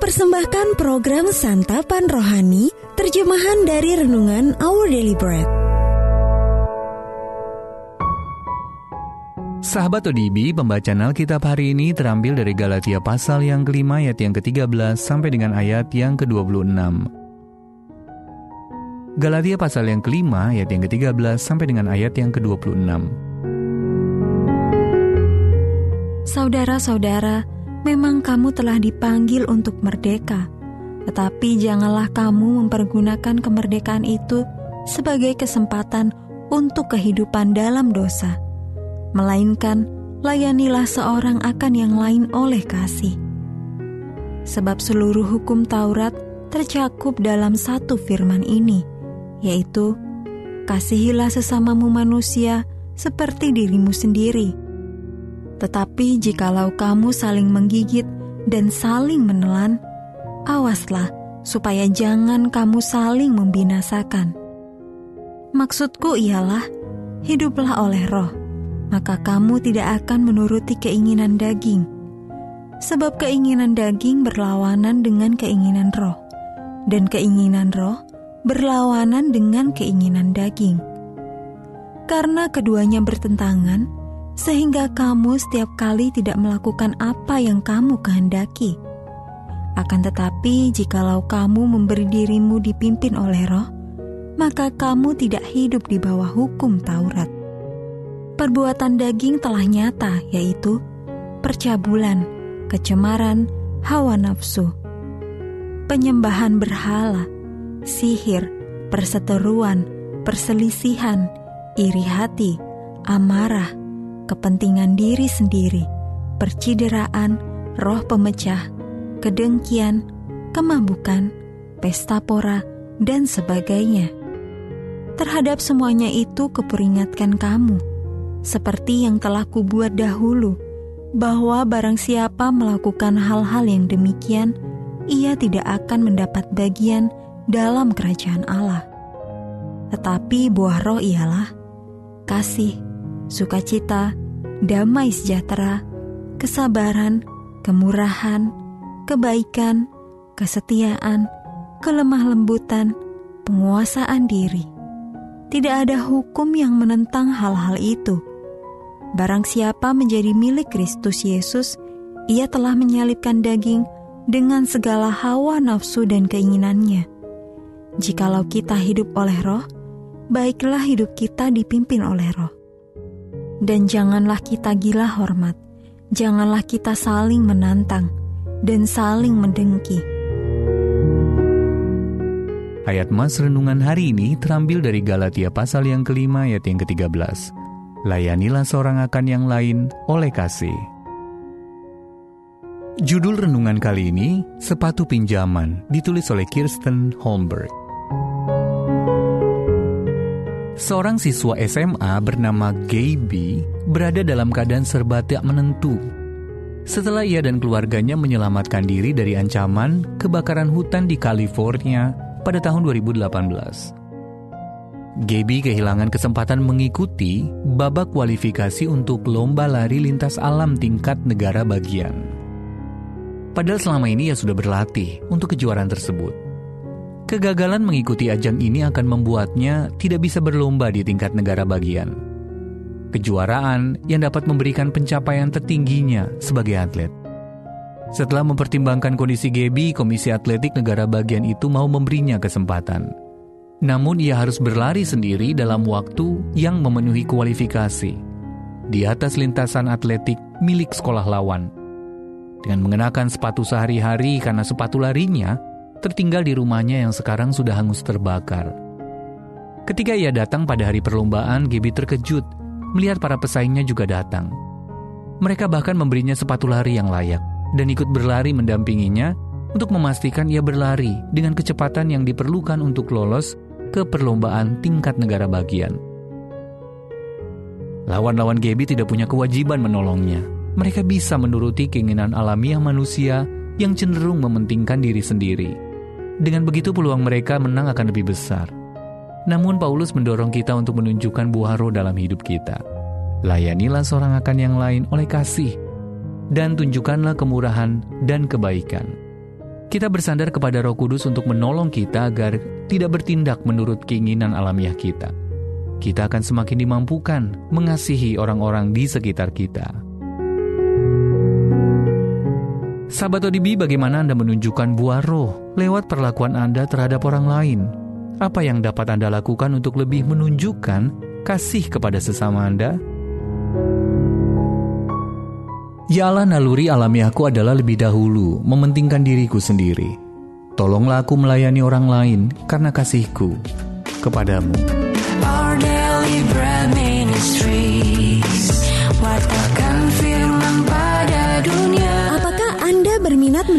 persembahkan program Santapan Rohani, terjemahan dari Renungan Our Daily Bread. Sahabat ODB, pembacaan Alkitab hari ini terambil dari Galatia pasal yang kelima ayat yang ke-13 sampai dengan ayat yang ke-26. Galatia pasal yang kelima ayat yang ke-13 sampai dengan ayat yang ke-26. Saudara-saudara, memang kamu telah dipanggil untuk merdeka, tetapi janganlah kamu mempergunakan kemerdekaan itu sebagai kesempatan untuk kehidupan dalam dosa, melainkan layanilah seorang akan yang lain oleh kasih. Sebab seluruh hukum Taurat tercakup dalam satu firman ini, yaitu kasihilah sesamamu manusia seperti dirimu sendiri. Tetapi jikalau kamu saling menggigit dan saling menelan, awaslah supaya jangan kamu saling membinasakan. Maksudku ialah, hiduplah oleh roh, maka kamu tidak akan menuruti keinginan daging. Sebab keinginan daging berlawanan dengan keinginan roh, dan keinginan roh berlawanan dengan keinginan daging. Karena keduanya bertentangan, sehingga kamu setiap kali tidak melakukan apa yang kamu kehendaki. Akan tetapi, jikalau kamu memberi dirimu dipimpin oleh Roh, maka kamu tidak hidup di bawah hukum Taurat. Perbuatan daging telah nyata, yaitu percabulan, kecemaran, hawa nafsu, penyembahan berhala, sihir, perseteruan, perselisihan, iri hati, amarah, kepentingan diri sendiri, percideraan, roh pemecah, kedengkian, kemabukan, pesta pora, dan sebagainya. Terhadap semuanya itu kuperingatkan kamu, seperti yang telah kubuat dahulu, bahwa barang siapa melakukan hal-hal yang demikian, ia tidak akan mendapat bagian dalam kerajaan Allah. Tetapi buah roh ialah kasih, sukacita, damai sejahtera, kesabaran, kemurahan, kebaikan, kesetiaan, kelemah lembutan, penguasaan diri. Tidak ada hukum yang menentang hal-hal itu. Barang siapa menjadi milik Kristus Yesus, ia telah menyalibkan daging dengan segala hawa nafsu dan keinginannya. Jikalau kita hidup oleh roh, baiklah hidup kita dipimpin oleh roh. Dan janganlah kita gila hormat, janganlah kita saling menantang, dan saling mendengki. Ayat Mas Renungan hari ini terambil dari Galatia pasal yang kelima ayat yang ke-13. Layanilah seorang akan yang lain oleh kasih. Judul renungan kali ini, Sepatu Pinjaman, ditulis oleh Kirsten Holmberg. Seorang siswa SMA bernama Gaby berada dalam keadaan serba tak menentu. Setelah ia dan keluarganya menyelamatkan diri dari ancaman kebakaran hutan di California pada tahun 2018. Gaby kehilangan kesempatan mengikuti babak kualifikasi untuk lomba lari lintas alam tingkat negara bagian. Padahal selama ini ia sudah berlatih untuk kejuaraan tersebut. Kegagalan mengikuti ajang ini akan membuatnya tidak bisa berlomba di tingkat negara bagian. Kejuaraan yang dapat memberikan pencapaian tertingginya sebagai atlet. Setelah mempertimbangkan kondisi Gaby, Komisi Atletik Negara Bagian itu mau memberinya kesempatan. Namun ia harus berlari sendiri dalam waktu yang memenuhi kualifikasi di atas lintasan atletik milik sekolah lawan. Dengan mengenakan sepatu sehari-hari karena sepatu larinya tertinggal di rumahnya yang sekarang sudah hangus terbakar. Ketika ia datang pada hari perlombaan, Gaby terkejut melihat para pesaingnya juga datang. Mereka bahkan memberinya sepatu lari yang layak dan ikut berlari mendampinginya untuk memastikan ia berlari dengan kecepatan yang diperlukan untuk lolos ke perlombaan tingkat negara bagian. Lawan-lawan Gaby tidak punya kewajiban menolongnya. Mereka bisa menuruti keinginan alamiah manusia yang cenderung mementingkan diri sendiri. Dengan begitu peluang mereka menang akan lebih besar. Namun Paulus mendorong kita untuk menunjukkan buah roh dalam hidup kita. Layanilah seorang akan yang lain oleh kasih, dan tunjukkanlah kemurahan dan kebaikan. Kita bersandar kepada Roh Kudus untuk menolong kita agar tidak bertindak menurut keinginan alamiah kita. Kita akan semakin dimampukan mengasihi orang-orang di sekitar kita. Sahabat ODB, bagaimana Anda menunjukkan buah roh lewat perlakuan Anda terhadap orang lain? Apa yang dapat Anda lakukan untuk lebih menunjukkan kasih kepada sesama Anda? Ya Allah naluri alamiahku adalah lebih dahulu mementingkan diriku sendiri. Tolonglah aku melayani orang lain karena kasihku kepadamu. Our